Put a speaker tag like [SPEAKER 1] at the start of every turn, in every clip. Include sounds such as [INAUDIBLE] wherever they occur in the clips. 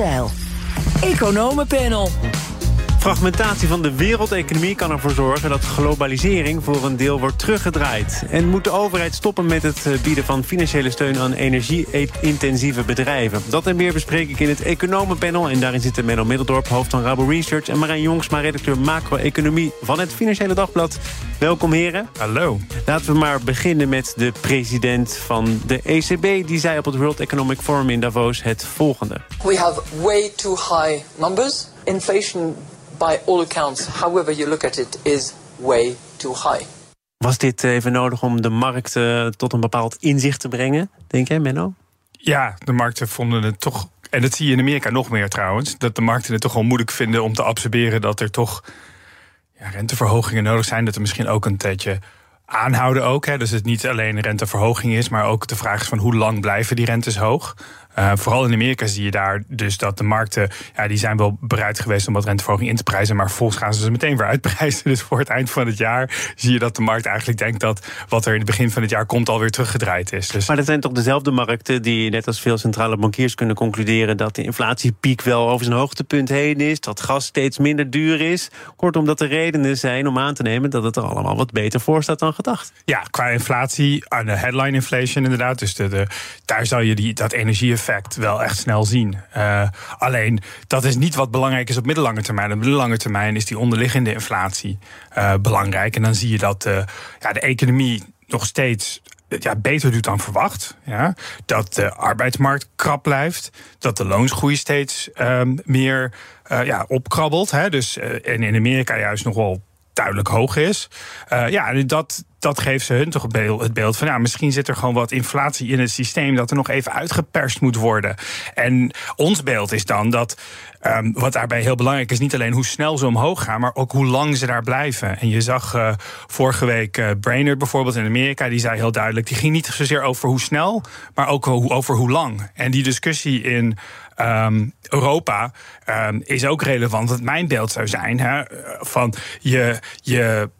[SPEAKER 1] Stijl. Economenpanel.
[SPEAKER 2] Fragmentatie van de wereldeconomie kan ervoor zorgen dat globalisering voor een deel wordt teruggedraaid. En moet de overheid stoppen met het eh, bieden van financiële steun aan energie-intensieve bedrijven. Dat en meer bespreek ik in het Economenpanel. En daarin zitten Menno Middeldorp, hoofd van Rabo Research... en Marijn Jongsma, redacteur macro-economie van het Financiële Dagblad. Welkom heren.
[SPEAKER 3] Hallo.
[SPEAKER 2] Laten we maar beginnen met de president van de ECB. Die zei op het World Economic Forum in Davos het volgende.
[SPEAKER 4] We have way too high numbers. Inflation by all accounts, however you look at it, is way too high.
[SPEAKER 2] Was dit even nodig om de markt uh, tot een bepaald inzicht te brengen, denk jij, Menno?
[SPEAKER 3] Ja, de markten vonden het toch. En dat zie je in Amerika nog meer trouwens. Dat de markten het toch wel moeilijk vinden om te absorberen dat er toch ja, renteverhogingen nodig zijn. Dat er misschien ook een tijdje aanhouden ook. Hè. Dus het niet alleen renteverhoging is, maar ook de vraag is van hoe lang blijven die rentes hoog. Uh, vooral in Amerika zie je daar dus dat de markten, ja, die zijn wel bereid geweest om wat renteverhoging in te prijzen, maar vervolgens gaan ze ze meteen weer uitprijzen. [LAUGHS] Dus voor het eind van het jaar zie je dat de markt eigenlijk denkt dat wat er in het begin van het jaar komt alweer teruggedraaid is. Dus...
[SPEAKER 2] Maar dat zijn toch dezelfde markten die, net als veel centrale bankiers, kunnen concluderen dat de inflatiepiek wel over zijn hoogtepunt heen is, dat gas steeds minder duur is. Kortom, dat er redenen zijn om aan te nemen dat het er allemaal wat beter voor staat dan gedacht.
[SPEAKER 3] Ja, qua inflatie, aan de headline inflation inderdaad. Dus de, de, daar zou je die, dat energie wel echt snel zien. Uh, alleen, dat is niet wat belangrijk is op middellange termijn. Op middellange termijn is die onderliggende inflatie uh, belangrijk. En dan zie je dat uh, ja, de economie nog steeds ja, beter doet dan verwacht. Ja. Dat de arbeidsmarkt krap blijft. Dat de loonsgroei steeds meer ja, opkrabbelt. Hè. Dus, en in Amerika juist nog wel duidelijk hoog is. Ja, dat, dat geeft ze hun toch het beeld, van... ja, misschien zit er gewoon wat inflatie in het systeem... dat er nog even uitgeperst moet worden. En ons beeld is dan dat... Um, wat daarbij heel belangrijk is, niet alleen hoe snel ze omhoog gaan, maar ook hoe lang ze daar blijven. En je zag uh, vorige week uh, Brainerd bijvoorbeeld in Amerika, die zei heel duidelijk: die ging niet zozeer over hoe snel, maar ook over hoe lang. En die discussie in um, Europa um, is ook relevant. Want mijn beeld zou zijn hè, van je, je,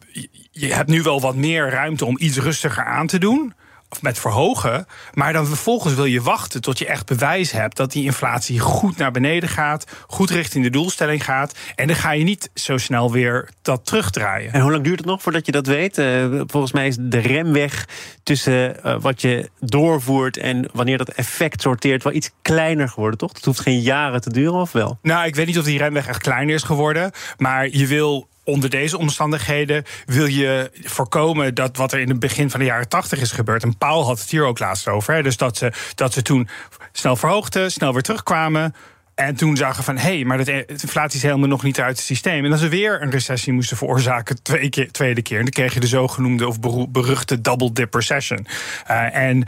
[SPEAKER 3] je hebt nu wel wat meer ruimte om iets rustiger aan te doen of met verhogen. Maar dan vervolgens wil je wachten tot je echt bewijs hebt dat die inflatie goed naar beneden gaat, goed richting de doelstelling gaat. En dan ga je niet zo snel weer dat terugdraaien.
[SPEAKER 2] En hoe lang duurt het nog voordat je dat weet? Uh, volgens mij is de remweg tussen uh, wat je doorvoert en wanneer dat effect sorteert wel iets kleiner geworden, toch? Het hoeft geen jaren te duren, of wel?
[SPEAKER 3] Nou, ik weet niet of die remweg echt kleiner is geworden. Maar je wil onder deze omstandigheden wil je voorkomen dat wat er in het begin van de jaren 80 is gebeurd. En Paul had het hier ook laatst over. Dus dat ze, dat ze toen snel verhoogden, snel weer terugkwamen. En toen zagen van, hé, hey, maar de inflatie is helemaal nog niet uit het systeem. En dat ze weer een recessie moesten veroorzaken, twee keer, tweede keer. En dan kreeg je de zogenoemde of beruchte double dip recession. Uh, en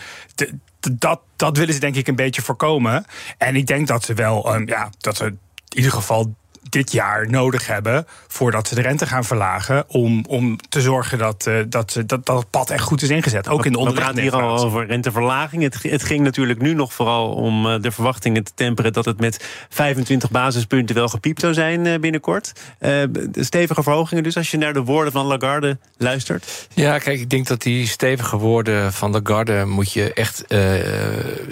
[SPEAKER 3] dat, dat willen ze denk ik een beetje voorkomen. En ik denk dat ze wel, um, ja, dat ze in ieder geval dit jaar nodig hebben voordat ze de rente gaan verlagen. Om, om te zorgen dat, uh, dat, dat, dat het pad echt goed is ingezet. Ook in de onderliggende
[SPEAKER 2] We praten hier al over renteverlaging. Het, het ging natuurlijk nu nog vooral om uh, de verwachtingen te temperen dat het met 25 basispunten wel gepiept zou zijn uh, binnenkort. stevige verhogingen dus als je naar de woorden van Lagarde luistert.
[SPEAKER 5] Ja, kijk, ik denk dat die stevige woorden van Lagarde moet je echt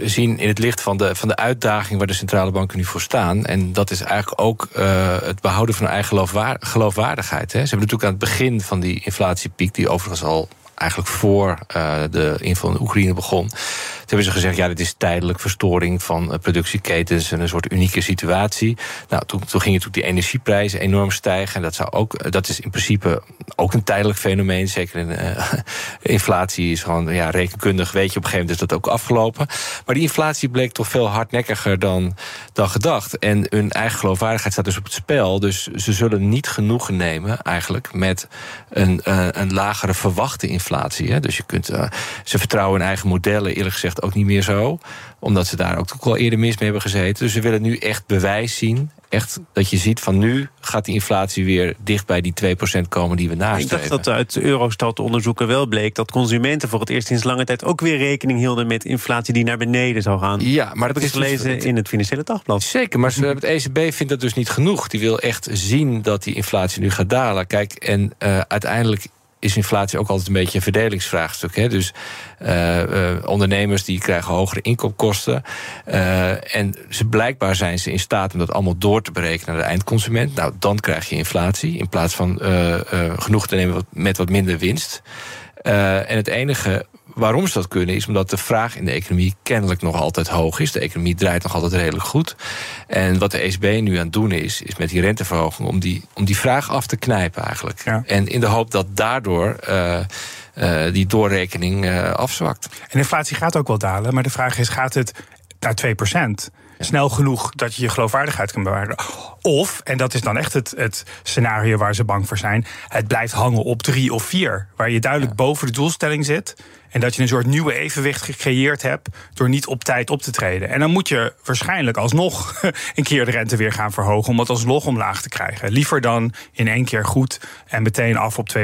[SPEAKER 5] zien in het licht van de, van de uitdaging waar de centrale banken nu voor staan. En dat is eigenlijk ook uh, het behouden van eigen geloofwaardigheid. Hè. Ze hebben natuurlijk aan het begin van die inflatiepiek, die overigens al eigenlijk voor uh, de inval in Oekraïne begon. Toen hebben ze gezegd, ja, dit is tijdelijk verstoring van uh, productieketens en een soort unieke situatie. Nou, toen, toen gingen natuurlijk die energieprijzen enorm stijgen. En dat, zou ook, dat is in principe ook een tijdelijk fenomeen. Zeker in uh, [LAUGHS] inflatie is gewoon, ja, rekenkundig weet je op een gegeven moment is dat ook afgelopen. Maar die inflatie bleek toch veel hardnekkiger dan, dan gedacht. En hun eigen geloofwaardigheid staat dus op het spel. Dus ze zullen niet genoegen nemen eigenlijk met een, een lagere verwachte inflatie inflatie. Hè? Dus je kunt, uh, ze vertrouwen hun eigen modellen eerlijk gezegd ook niet meer zo. Omdat ze daar ook al eerder mis mee hebben gezeten. Dus ze willen nu echt bewijs zien. Echt dat je ziet van nu gaat die inflatie weer dicht bij die 2% komen die we nastreven.
[SPEAKER 2] Ik dacht dat uit Eurostat-onderzoeken wel bleek dat consumenten voor het eerst sinds lange tijd ook weer rekening hielden met inflatie die naar beneden zou gaan.
[SPEAKER 5] Ja, maar
[SPEAKER 2] dat is gelezen in het Financiële Dagblad.
[SPEAKER 5] Zeker, maar het ECB vindt dat dus niet genoeg. Die wil echt zien dat die inflatie nu gaat dalen. Kijk, en uh, uiteindelijk is inflatie ook altijd een beetje een verdelingsvraagstuk. Hè? Dus uh, ondernemers die krijgen hogere inkoopkosten. Uh, en ze, blijkbaar zijn ze in staat om dat allemaal door te berekenen naar de eindconsument. Nou, dan krijg je inflatie in plaats van genoeg te nemen met wat minder winst. en het enige waarom ze dat kunnen, is omdat de vraag in de economie kennelijk nog altijd hoog is. De economie draait nog altijd redelijk goed. En wat de ECB nu aan het doen is, is met die renteverhoging om die, om die vraag af te knijpen eigenlijk. En in de hoop dat daardoor. Uh, uh, die doorrekening uh, afzwakt.
[SPEAKER 3] En inflatie gaat ook wel dalen, maar de vraag is: gaat het naar 2% snel genoeg dat je je geloofwaardigheid kan bewaren. Of, en dat is dan echt het, het scenario waar ze bang voor zijn, het blijft hangen op drie of vier. Waar je duidelijk boven de doelstelling zit. En dat je een soort nieuwe evenwicht gecreëerd hebt door niet op tijd op te treden. En dan moet je waarschijnlijk alsnog [LAUGHS] een keer de rente weer gaan verhogen om het alsnog omlaag te krijgen. Liever dan in één keer goed en meteen af op 2%.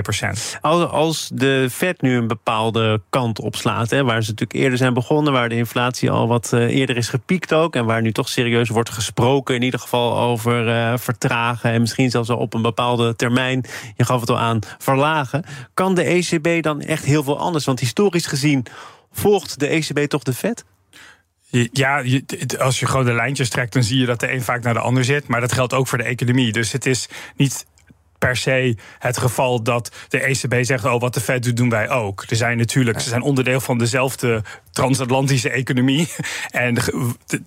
[SPEAKER 2] Als de Fed nu een bepaalde kant opslaat, hè, waar ze natuurlijk eerder zijn begonnen, waar de inflatie al wat eh, eerder is gepiekt ook, en waar nu toch serieus wordt gesproken, in ieder geval over uh, vertragen en misschien zelfs al op een bepaalde termijn, je gaf het al aan, verlagen. Kan de ECB dan echt heel veel anders? Want historisch gezien volgt de ECB toch de Fed?
[SPEAKER 3] Ja, als je gewoon de lijntjes trekt, dan zie je dat de een vaak naar de ander zit. Maar dat geldt ook voor de economie. Dus het is niet per se het geval dat de ECB zegt: Oh, wat de Fed doet, doen wij ook. Er zijn natuurlijk, ze zijn onderdeel van dezelfde transatlantische economie. [LAUGHS] En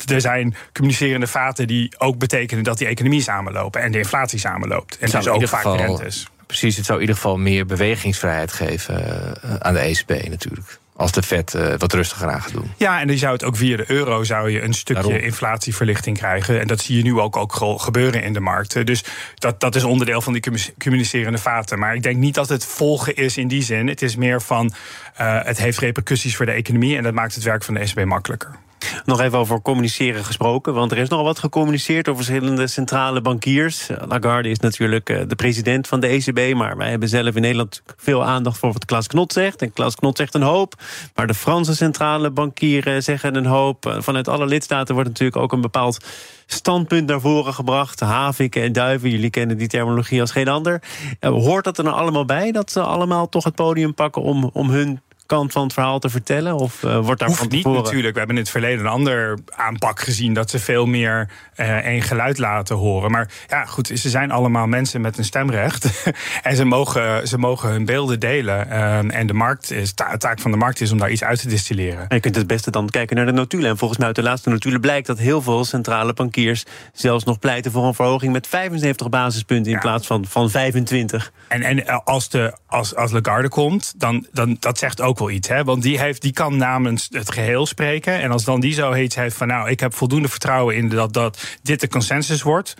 [SPEAKER 3] er zijn communicerende vaten die ook betekenen dat die economie samenlopen en de inflatie samenloopt. En dus ook vaak geval, rentes.
[SPEAKER 5] Precies, het zou in ieder geval meer bewegingsvrijheid geven uh, aan de ECB natuurlijk als de Fed uh, wat rustiger aan gaat doen.
[SPEAKER 3] Ja, en dan zou het ook via de euro zou je een stukje inflatieverlichting krijgen. En dat zie je nu ook, ook gebeuren in de markt. Dus dat, dat is onderdeel van die communicerende vaten. Maar ik denk niet dat het volgen is in die zin. Het is meer van uh, het heeft repercussies voor de economie en dat maakt het werk van de ECB makkelijker.
[SPEAKER 2] Nog even over communiceren gesproken, want er is nogal wat gecommuniceerd door verschillende centrale bankiers. Lagarde is natuurlijk eh, de president van de ECB, maar wij hebben zelf in Nederland veel aandacht voor wat Klaas Knot zegt. En Klaas Knot zegt een hoop, maar de Franse centrale bankieren zeggen een hoop. Eh, vanuit alle lidstaten wordt natuurlijk ook een bepaald standpunt naar voren gebracht. Haviken en duiven, jullie kennen die terminologie als geen ander. Eh, hoort dat er nou allemaal bij, dat ze allemaal toch het podium pakken om, om hun kant van het verhaal te vertellen? Of uh, wordt daar
[SPEAKER 3] Hoeft
[SPEAKER 2] van
[SPEAKER 3] niet natuurlijk. We hebben in het verleden een ander aanpak gezien... dat ze veel meer uh, één geluid laten horen. Maar ja, goed, ze zijn allemaal mensen met een stemrecht. [LAUGHS] en ze mogen, ze mogen hun beelden delen. Uh, en de markt is, ta taak van de markt is om daar iets uit te distilleren.
[SPEAKER 2] En je kunt het beste dan kijken naar de notulen. En volgens mij uit de laatste notulen blijkt dat heel veel centrale bankiers... zelfs nog pleiten voor een verhoging met 75 basispunten... in plaats van, van 25.
[SPEAKER 3] En, en eh, als, de, als, als Lagarde komt, dan, dan dat zegt ook wel iets. Hè? Want die, heeft, die kan namens het geheel spreken. En als dan die zo heet heeft van nou, ik heb voldoende vertrouwen in dat, dat dit de consensus wordt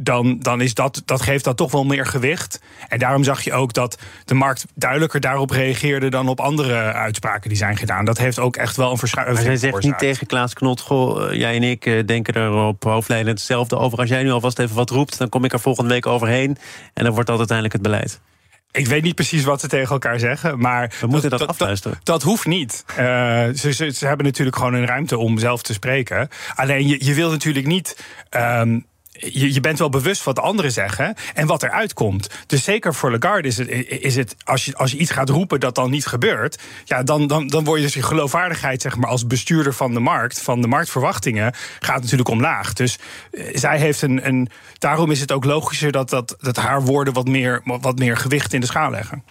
[SPEAKER 3] dan, dan is dat, dat geeft dat toch wel meer gewicht. En daarom zag je ook dat de markt duidelijker daarop reageerde dan op andere uitspraken die zijn gedaan. Dat heeft ook echt wel een verschuiving.
[SPEAKER 2] Hij zegt niet tegen Klaas Knot: Goh, eh, jij en ik eh, denken er op hoofdlijnen hetzelfde over. Als jij nu alvast even wat roept, dan kom ik er volgende week overheen. En dan wordt dat uiteindelijk het beleid.
[SPEAKER 3] Ik weet niet precies wat ze tegen elkaar zeggen, maar...
[SPEAKER 2] We moeten dat, dat afluisteren.
[SPEAKER 3] Dat, hoeft niet. Uh, ze, ze, ze, hebben natuurlijk gewoon een ruimte om zelf te spreken. Alleen, je, je wil natuurlijk niet... Um, je, bent wel bewust wat de anderen zeggen en wat er uitkomt. Dus zeker voor Lagarde is het, is het als, je, als iets gaat roepen dat dan niet gebeurt, ja, dan, dan, dan word je dus je geloofwaardigheid zeg maar, als bestuurder van de markt, van de marktverwachtingen, gaat natuurlijk omlaag. Dus eh, zij heeft een, een. Daarom is het ook logischer dat, dat, dat haar woorden wat meer, wat meer gewicht in de schaal leggen.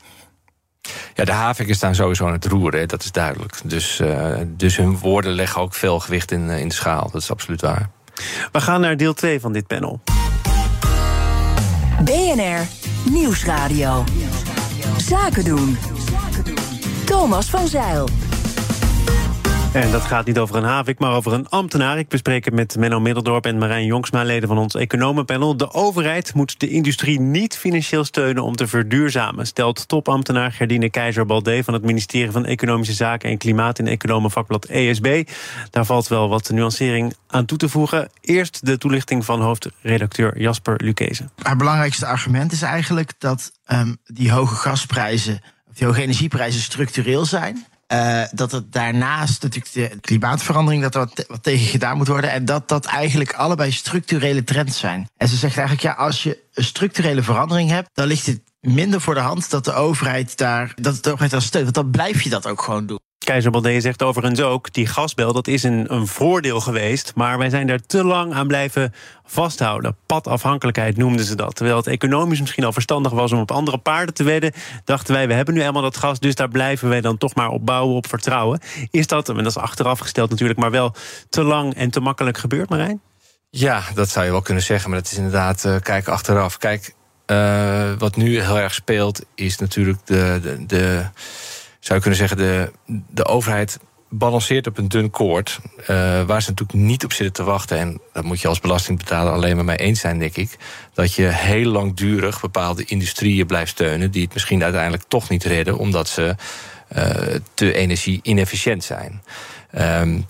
[SPEAKER 5] Ja, de haviken staan sowieso aan het roeren, dat is duidelijk. Dus, uh, dus hun woorden leggen ook veel gewicht in, eh, in de schaal. Dat is absoluut waar.
[SPEAKER 2] We gaan naar deel 2 van dit panel.
[SPEAKER 1] BNR Nieuwsradio. Zaken doen. Thomas van Zeil.
[SPEAKER 2] En dat gaat niet over een havik, maar over een ambtenaar. Ik bespreek het met Menno Middeldorp en Marijn Jongsma, leden van ons economenpanel. De overheid moet de industrie niet financieel steunen om te verduurzamen, stelt topambtenaar Gerdine Keizer-Baldé van het ministerie van Economische Zaken en Klimaat in Economenvakblad ESB. Daar valt wel wat nuancering aan toe te voegen. Eerst de toelichting van hoofdredacteur Jasper Lucese.
[SPEAKER 6] Het belangrijkste argument is eigenlijk dat um, die hoge gasprijzen, die hoge energieprijzen structureel zijn. Uh, dat het daarnaast natuurlijk de klimaatverandering, dat er wat, wat, tegen gedaan moet worden. En dat dat eigenlijk allebei structurele trends zijn. En ze zegt eigenlijk, ja, als je een structurele verandering hebt, dan ligt het minder voor de hand dat de overheid daar, dat de overheid daar steunt. Want dan blijf je dat ook gewoon doen.
[SPEAKER 2] Keizer Baldé zegt overigens ook, die gasbel dat is een, een voordeel geweest... maar wij zijn er te lang aan blijven vasthouden. Padafhankelijkheid noemden ze dat. Terwijl het economisch misschien al verstandig was om op andere paarden te wedden... dachten wij, we hebben nu eenmaal dat gas... dus daar blijven wij dan toch maar op bouwen, op vertrouwen. Is dat, en dat is achteraf gesteld natuurlijk... maar wel te lang en te makkelijk gebeurd, Marijn?
[SPEAKER 5] Ja, dat zou je wel kunnen zeggen, maar dat is inderdaad uh, kijken achteraf. Kijk, uh, wat nu heel erg speelt, is natuurlijk de, de, de zou kunnen zeggen, de, de overheid balanceert op een dun koord. Uh, waar ze natuurlijk niet op zitten te wachten. En dat moet je als belastingbetaler alleen maar mee eens zijn, denk ik. Dat je heel langdurig bepaalde industrieën blijft steunen. die het misschien uiteindelijk toch niet redden. omdat ze uh, te energie-inefficiënt zijn. Um,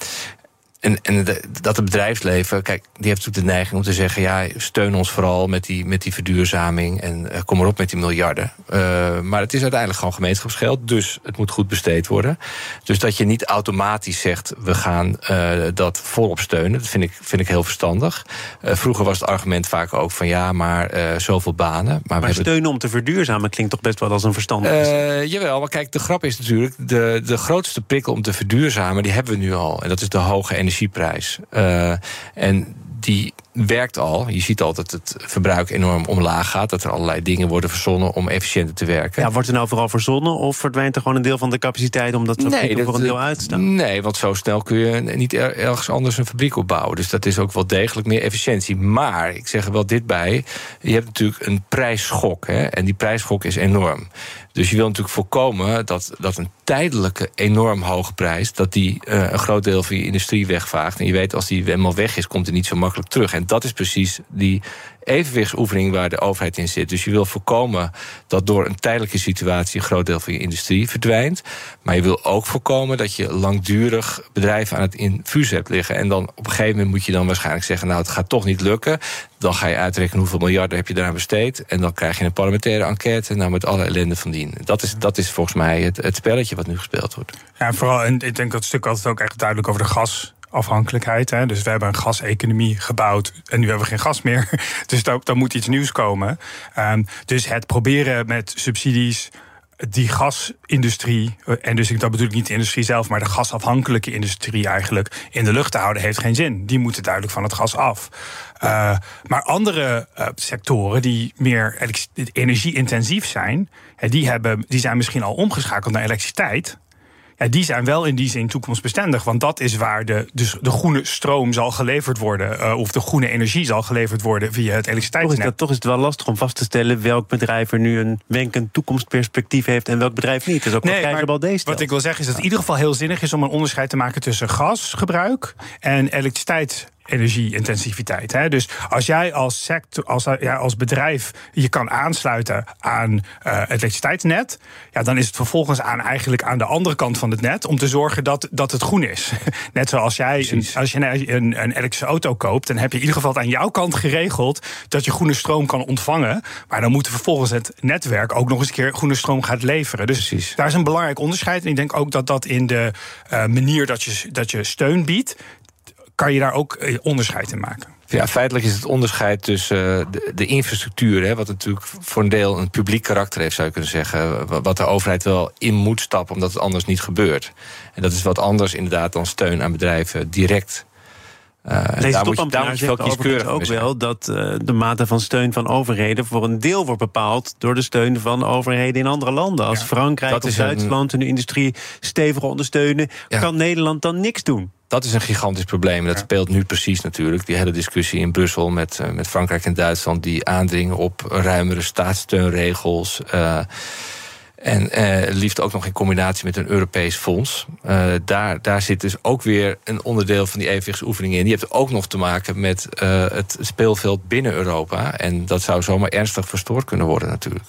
[SPEAKER 5] en, en dat het bedrijfsleven, kijk, die heeft natuurlijk de neiging om te zeggen: ja, steun ons vooral met die, met die verduurzaming en uh, kom erop met die miljarden. Uh, maar het is uiteindelijk gewoon gemeenschapsgeld, dus het moet goed besteed worden. Dus dat je niet automatisch zegt: we gaan uh, dat volop steunen, dat vind ik, vind ik heel verstandig. vroeger was het argument vaak ook van ja, maar zoveel banen.
[SPEAKER 2] Maar, maar steunen om te verduurzamen klinkt toch best wel als een verstandig.
[SPEAKER 5] jawel, maar kijk, de grap is natuurlijk: de, de grootste prikkel om te verduurzamen, die hebben we nu al. En dat is de hoge energie energieprijs. Uh, en die werkt al. Je ziet al dat het verbruik enorm omlaag gaat. Dat er allerlei dingen worden verzonnen om efficiënter te werken.
[SPEAKER 2] Ja, wordt er nou vooral verzonnen of verdwijnt er gewoon een deel van de capaciteit omdat we nee, voor een deel uitstaan?
[SPEAKER 5] Nee, want zo snel kun je niet ergens anders een fabriek opbouwen. Dus dat is ook wel degelijk meer efficiëntie. Maar ik zeg er wel dit bij: je hebt natuurlijk een prijsschok. Hè, en die prijsschok is enorm. Dus je wil natuurlijk voorkomen dat, dat een tijdelijke enorm hoge prijs... dat die uh, een groot deel van je industrie wegvaagt. En je weet, als die helemaal weg is, komt die niet zo makkelijk terug. En dat is precies die evenwichtsoefening waar de overheid in zit. Dus je wil voorkomen dat door een tijdelijke situatie... een groot deel van je industrie verdwijnt. Maar je wil ook voorkomen dat je langdurig bedrijven aan het infuus hebt liggen. En dan op een gegeven moment moet je dan waarschijnlijk zeggen... nou, het gaat toch niet lukken. Dan ga je uitrekenen hoeveel miljarden heb je daaraan besteed. En dan krijg je een parlementaire enquête nou, met alle ellende van dien. Dat is, dat is volgens mij het, het spelletje wat nu gespeeld wordt.
[SPEAKER 3] Ja, vooral, en ik denk dat het stuk altijd ook echt duidelijk over de gas afhankelijkheid. Hè. Dus we hebben een gaseconomie gebouwd en nu hebben we geen gas meer. [LAUGHS] Dus daar, moet iets nieuws komen. Um, dus het proberen met subsidies die gasindustrie, en dus dat bedoel ik niet de industrie zelf, maar de gasafhankelijke industrie eigenlijk in de lucht te houden, heeft geen zin. Die moeten duidelijk van het gas af. Uh, maar andere uh, sectoren die meer energie-intensief zijn, die, hebben, die zijn misschien al omgeschakeld naar elektriciteit ja, die zijn wel in die zin toekomstbestendig. Want dat is waar de, dus de groene stroom zal geleverd worden. Uh, of de groene energie zal geleverd worden via het elektriciteitsnet.
[SPEAKER 2] Toch is, toch is het wel lastig om vast te stellen welk bedrijf er nu een wenkend toekomstperspectief heeft en welk bedrijf niet. Is ook nee, wat deze
[SPEAKER 3] Wat ik wil zeggen is dat het in ieder geval heel zinnig is om een onderscheid te maken tussen gasgebruik en elektriciteit energie-intensiviteit. Hè? Dus als jij als, sector, als, ja, als bedrijf je kan aansluiten aan uh, het elektriciteitsnet, ja, dan is het vervolgens aan eigenlijk aan de andere kant van het net om te zorgen dat, dat het groen is. [LAUGHS] Net zoals jij een, als je een, een, een, elektrische auto koopt, dan heb je in ieder geval aan jouw kant geregeld dat je groene stroom kan ontvangen. Maar dan moet vervolgens het netwerk ook nog eens een keer groene stroom gaat leveren. Dus Precies. daar is een belangrijk onderscheid. En ik denk ook dat dat in de uh, manier dat je, dat je steun biedt, kan je daar ook eh, onderscheid in maken?
[SPEAKER 5] Ja, feitelijk is het onderscheid tussen eh, de, infrastructuur, wat natuurlijk voor een deel een publiek karakter heeft, zou je kunnen zeggen. Wat de overheid wel in moet stappen, omdat het anders niet gebeurt. En dat is wat anders inderdaad dan steun aan bedrijven direct.
[SPEAKER 2] Uh, Deze je wel ook wel dat uh, de mate van steun van overheden voor een deel wordt bepaald door de steun van overheden in andere landen. Als Frankrijk of Duitsland hun industrie stevig ondersteunen, kan Nederland dan niks doen
[SPEAKER 5] dat is een gigantisch probleem. Dat speelt nu precies natuurlijk. Die hele discussie in Brussel met, uh, met Frankrijk en Duitsland... die aandringen op ruimere staatssteunregels... Uh, en uh, liefst ook nog in combinatie met een Europees fonds. Uh, daar, daar zit dus ook weer een onderdeel van die evenwichtsoefening in. Die heeft ook nog te maken met uh, het speelveld binnen Europa. En dat zou zomaar ernstig verstoord kunnen worden natuurlijk.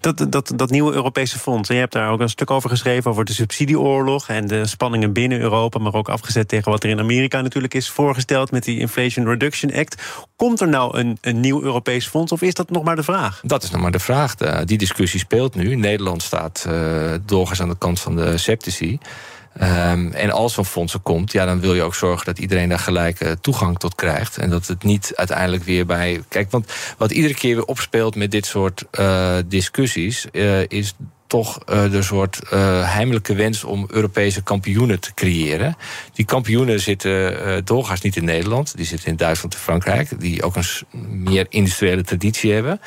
[SPEAKER 2] Dat, dat, dat nieuwe Europese fonds, en je hebt daar ook een stuk over geschreven... over de subsidieoorlog en de spanningen binnen Europa... maar ook afgezet tegen wat er in Amerika natuurlijk is voorgesteld... met die Inflation Reduction Act. Komt er nou een, een nieuw Europees fonds of is dat nog maar de vraag?
[SPEAKER 5] Dat is nog maar de vraag. Die discussie speelt nu. Nederland staat uh, doorgaans aan de kant van de sceptici... Ehm, en als zo'n fonds er komt, ja, dan wil je ook zorgen dat iedereen daar gelijke toegang tot krijgt. En dat het niet uiteindelijk weer bij. Kijk, want wat iedere keer weer opspeelt met dit soort uh, discussies, uh, is toch uh, de soort uh, heimelijke wens om Europese kampioenen te creëren. Die kampioenen zitten uh, doorgaans niet in Nederland. Die zitten in Duitsland en Frankrijk. Die ook een meer industriële traditie hebben.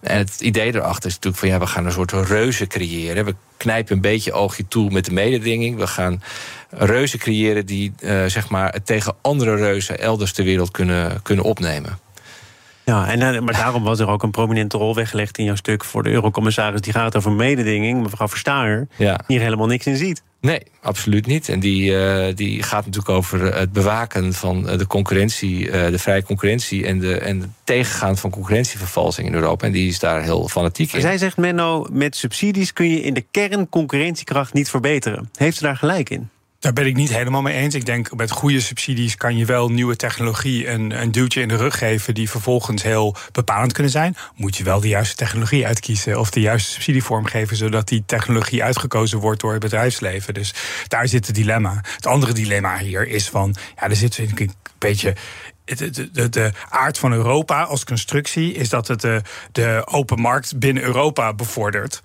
[SPEAKER 5] En het idee erachter is natuurlijk van ja, we gaan een soort reuzen creëren. We knijpen een beetje oogje toe met de mededinging. We gaan reuzen creëren die zeg maar, tegen andere reuzen elders ter wereld kunnen, kunnen opnemen.
[SPEAKER 2] Ja, en, eh, maar daarom was er ook een prominente rol weggelegd in jouw stuk voor de eurocommissaris. Die gaat over mededinging. Mevrouw Verstager,
[SPEAKER 5] ja.
[SPEAKER 2] die hier helemaal niks in ziet.
[SPEAKER 5] Nee, absoluut niet. En die, uh, die gaat natuurlijk over het bewaken van de concurrentie, uh, de vrije concurrentie en, de, en het tegengaan van concurrentievervalsing in Europa. En die is daar heel fanatiek in.
[SPEAKER 2] Zij zegt, Menno, met subsidies kun je in de kern concurrentiekracht niet verbeteren. Heeft ze daar gelijk in?
[SPEAKER 3] Daar ben ik niet helemaal mee eens. Ik denk met goede subsidies kan je wel nieuwe technologie een, een duwtje in de rug geven die vervolgens heel bepalend kunnen zijn. Moet je wel de juiste technologie uitkiezen of de juiste subsidievorm geven, zodat die technologie uitgekozen wordt door het bedrijfsleven. Dus daar zit het dilemma. Het andere dilemma hier is van, ja, er zit een beetje de, de, de, aard van Europa als constructie is dat het de, de open markt binnen Europa bevordert.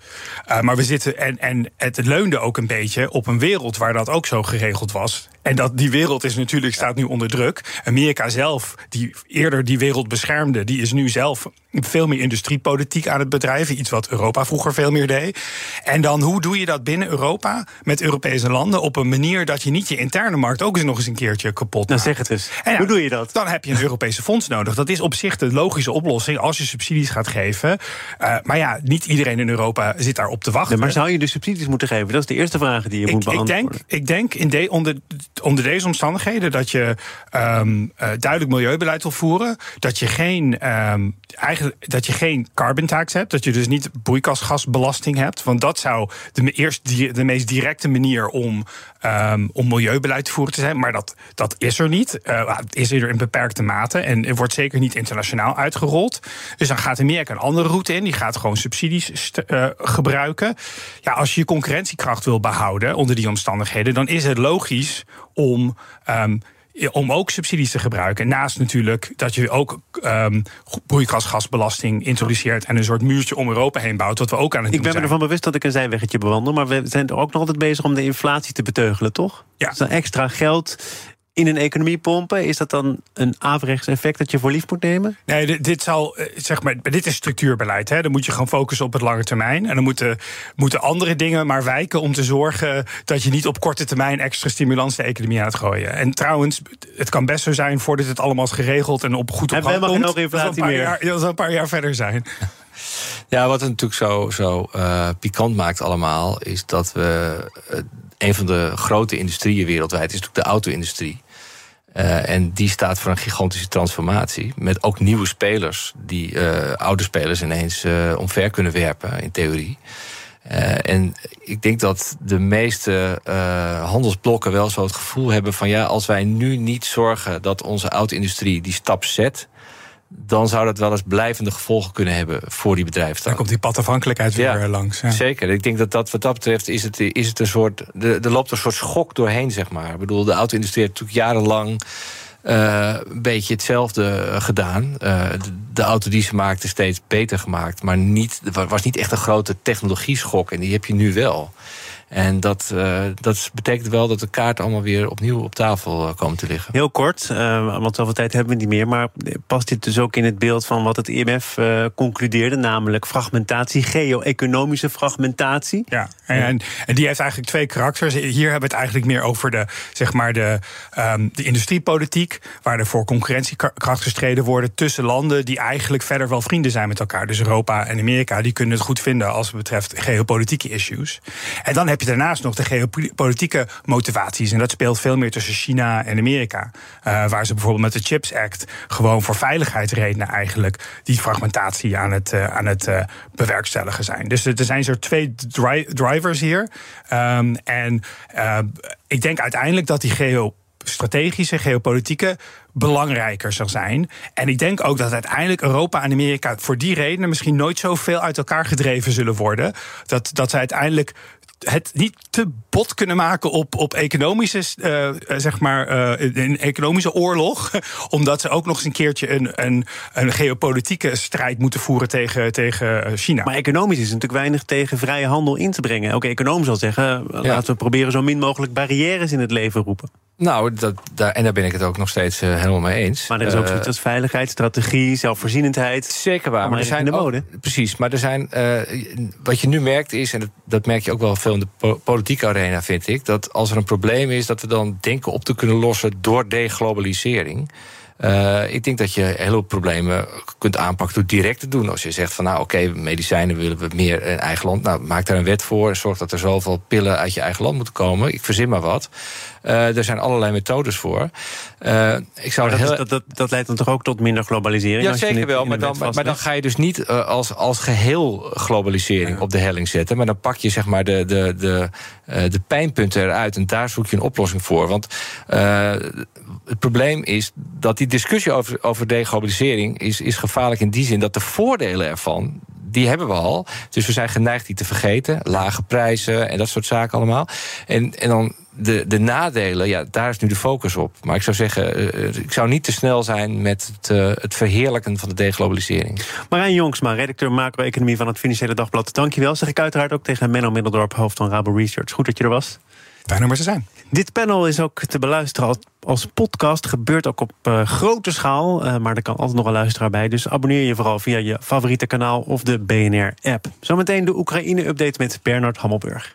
[SPEAKER 3] Uh, maar we zitten en, en het leunde ook een beetje op een wereld waar dat ook zo geregeld was. En dat die wereld is natuurlijk, staat nu onder druk. Amerika zelf, die eerder die wereld beschermde, die is nu zelf veel meer industriepolitiek aan het bedrijven. Iets wat Europa vroeger veel meer deed. En dan hoe doe je dat binnen Europa met Europese landen op een manier dat je niet je interne markt ook eens nog eens een keertje kapot
[SPEAKER 2] nou, maakt. Nou zeg het eens. hoe doe je dat?
[SPEAKER 3] Dan heb je een Europese fonds nodig. Dat is op zich de logische oplossing als je subsidies gaat geven. Uh, maar ja, niet iedereen in Europa zit daarop te wachten.
[SPEAKER 2] Nee, maar zou je de subsidies moeten geven? Dat is de eerste vraag die je ik, moet beantwoorden.
[SPEAKER 3] Ik denk, ik denk in de, onder onder deze omstandigheden dat je um, uh, duidelijk milieubeleid wil voeren, dat je geen um, eigenlijk dat je geen carbon tax hebt, dat je dus niet broeikasgasbelasting hebt, want dat zou de, eerst de meest directe manier om, um, om milieubeleid te voeren te zijn, maar dat, dat is er niet. Uh, het is er in beperkte mate en het wordt zeker niet internationaal uitgerold. Dus dan gaat Amerika een andere route in, die gaat gewoon subsidies uh, gebruiken. Ja, als je je concurrentiekracht wil behouden onder die omstandigheden, dan is het logisch om. Um, om ook subsidies te gebruiken. Naast natuurlijk dat je ook um, broeikasgasbelasting introduceert en een soort muurtje om Europa heen bouwt, wat we ook aan het
[SPEAKER 2] ik
[SPEAKER 3] doen
[SPEAKER 2] zijn. Ik ben me ervan bewust dat ik een zijweggetje bewandel, maar we zijn er ook nog altijd bezig om de inflatie te beteugelen, toch?
[SPEAKER 3] Ja.
[SPEAKER 2] Dus extra geld in een economie pompen? Is dat dan een averechts effect dat je voor lief moet nemen?
[SPEAKER 3] Nee, dit, dit, zal, zeg maar, dit is structuurbeleid. Hè. Dan moet je gewoon focussen op het lange termijn. En dan moeten, moeten andere dingen maar wijken om te zorgen dat je niet op korte termijn extra stimulans de economie aan het gooien. En trouwens, het kan best zo zijn voordat het allemaal is geregeld en op goed op
[SPEAKER 2] gang komt. Nog inflatie
[SPEAKER 3] meer. Jaar, dat zal een paar jaar verder zijn.
[SPEAKER 5] Ja, wat het natuurlijk zo, zo uh, pikant maakt allemaal, is dat we. Uh, een van de grote industrieën wereldwijd is natuurlijk de auto-industrie. Uh, en die staat voor een gigantische transformatie. Met ook nieuwe spelers die uh, oude spelers ineens uh, omver kunnen werpen, in theorie. en ik denk dat de meeste handelsblokken wel zo het gevoel hebben van ja, als wij nu niet zorgen dat onze auto-industrie die stap zet dan zou dat wel eens blijvende gevolgen kunnen hebben voor die bedrijven.
[SPEAKER 3] Dan komt die padafhankelijkheid weer ja, langs.
[SPEAKER 5] Ja. Zeker. Ik denk dat, dat wat dat betreft is het, is het een soort. Er loopt een soort schok doorheen, zeg maar. Ik bedoel, de auto-industrie heeft natuurlijk jarenlang. Uh, een beetje hetzelfde gedaan. Uh, de, de, auto die ze maakten steeds beter gemaakt. Maar niet, er was niet echt een grote technologieschok. En die heb je nu wel. En dat, uh, dat betekent wel dat de kaart allemaal weer opnieuw op tafel uh, komen te liggen.
[SPEAKER 2] Heel kort, uh, want zoveel tijd hebben we niet meer. Maar past dit dus ook in het beeld van wat het IMF concludeerde, namelijk fragmentatie, geo-economische fragmentatie?
[SPEAKER 3] Ja, en, en, die heeft eigenlijk twee karakters. Hier hebben we het eigenlijk meer over de, zeg maar de, um, de industriepolitiek, waar er voor concurrentiekracht gestreden worden tussen landen die eigenlijk verder wel vrienden zijn met elkaar. Dus Europa en Amerika, die kunnen het goed vinden als het betreft geopolitieke issues. En dan heb heb je daarnaast nog de geopolitieke motivaties. En dat speelt veel meer tussen China en Amerika. Uh, waar ze bijvoorbeeld met de Chips Act gewoon voor veiligheidsredenen eigenlijk die fragmentatie aan het, uh, aan het uh, bewerkstelligen zijn. Dus er zijn zo twee dri drivers hier. Um, en ik denk uiteindelijk dat die geo strategische, geopolitieke belangrijker zal zijn. En ik denk ook dat uiteindelijk Europa en Amerika voor die redenen misschien nooit zoveel uit elkaar gedreven zullen worden. Dat, dat ze uiteindelijk het niet te bot kunnen maken op, op economische, uh, zeg maar, uh, een economische oorlog. [LAUGHS] Omdat ze ook nog eens een keertje een, een, een geopolitieke strijd moeten voeren tegen, tegen China.
[SPEAKER 2] Maar economisch is natuurlijk weinig tegen vrije handel in te brengen. Elke econoom zal zeggen: laten we proberen zo min mogelijk barrières in het leven roepen.
[SPEAKER 5] Nou, dat, daar, en daar ben ik het ook nog steeds uh, helemaal mee eens.
[SPEAKER 2] Maar er is ook zoiets als veiligheid, strategie, zelfvoorzienendheid.
[SPEAKER 5] Zeker waar. Maar er zijn de mode. precies. Maar er zijn. Uh, wat je nu merkt is, en dat, dat, merk je ook wel veel in de politieke arena, vind ik. Dat als er een probleem is, dat we dan denken op te kunnen lossen door deglobalisering. Uh, ik denk dat je heel veel problemen kunt aanpakken door direct te doen. Als je zegt van nou oké, okay, medicijnen willen we meer in eigen land. Nou, maak daar een wet voor. Zorg dat er zoveel pillen uit je eigen land moeten komen. Ik verzin maar wat. Uh, er zijn allerlei methodes voor.
[SPEAKER 2] Uh, ik zou dat, heel... dat, dat, dat, leidt dan toch ook tot minder globalisering?
[SPEAKER 5] Ja, zeker wel. Maar dan, maar dan ga je dus niet als, als geheel globalisering ja. op de helling zetten. Maar dan pak je zeg maar de, de, de, de pijnpunten eruit. En daar zoek je een oplossing voor. Want het probleem is dat die discussie over, over deglobalisering is, is gevaarlijk in die zin dat de voordelen ervan die hebben we al. Dus we zijn geneigd die te vergeten. Lage prijzen en dat soort zaken allemaal. En, en dan de, de nadelen, ja, daar is nu de focus op. Maar ik zou zeggen, uh, ik zou niet te snel zijn met het, uh, het verheerlijken van de deglobalisering.
[SPEAKER 2] Marijn Jongsma, redacteur macro-economie van het Financiële Dagblad. Dankjewel. Zeg ik uiteraard ook tegen Menno Middeldorp, hoofd van Rabo Research. Goed dat je er was.
[SPEAKER 3] Fijn om er te zijn.
[SPEAKER 2] Dit panel is ook te beluisteren als, als podcast. Gebeurt ook op uh, grote schaal. Uh, maar er kan altijd nog een luisteraar bij. Dus abonneer je vooral via je favoriete kanaal of de BNR-app. Zometeen de Oekraïne-update met Bernard Hammelburg.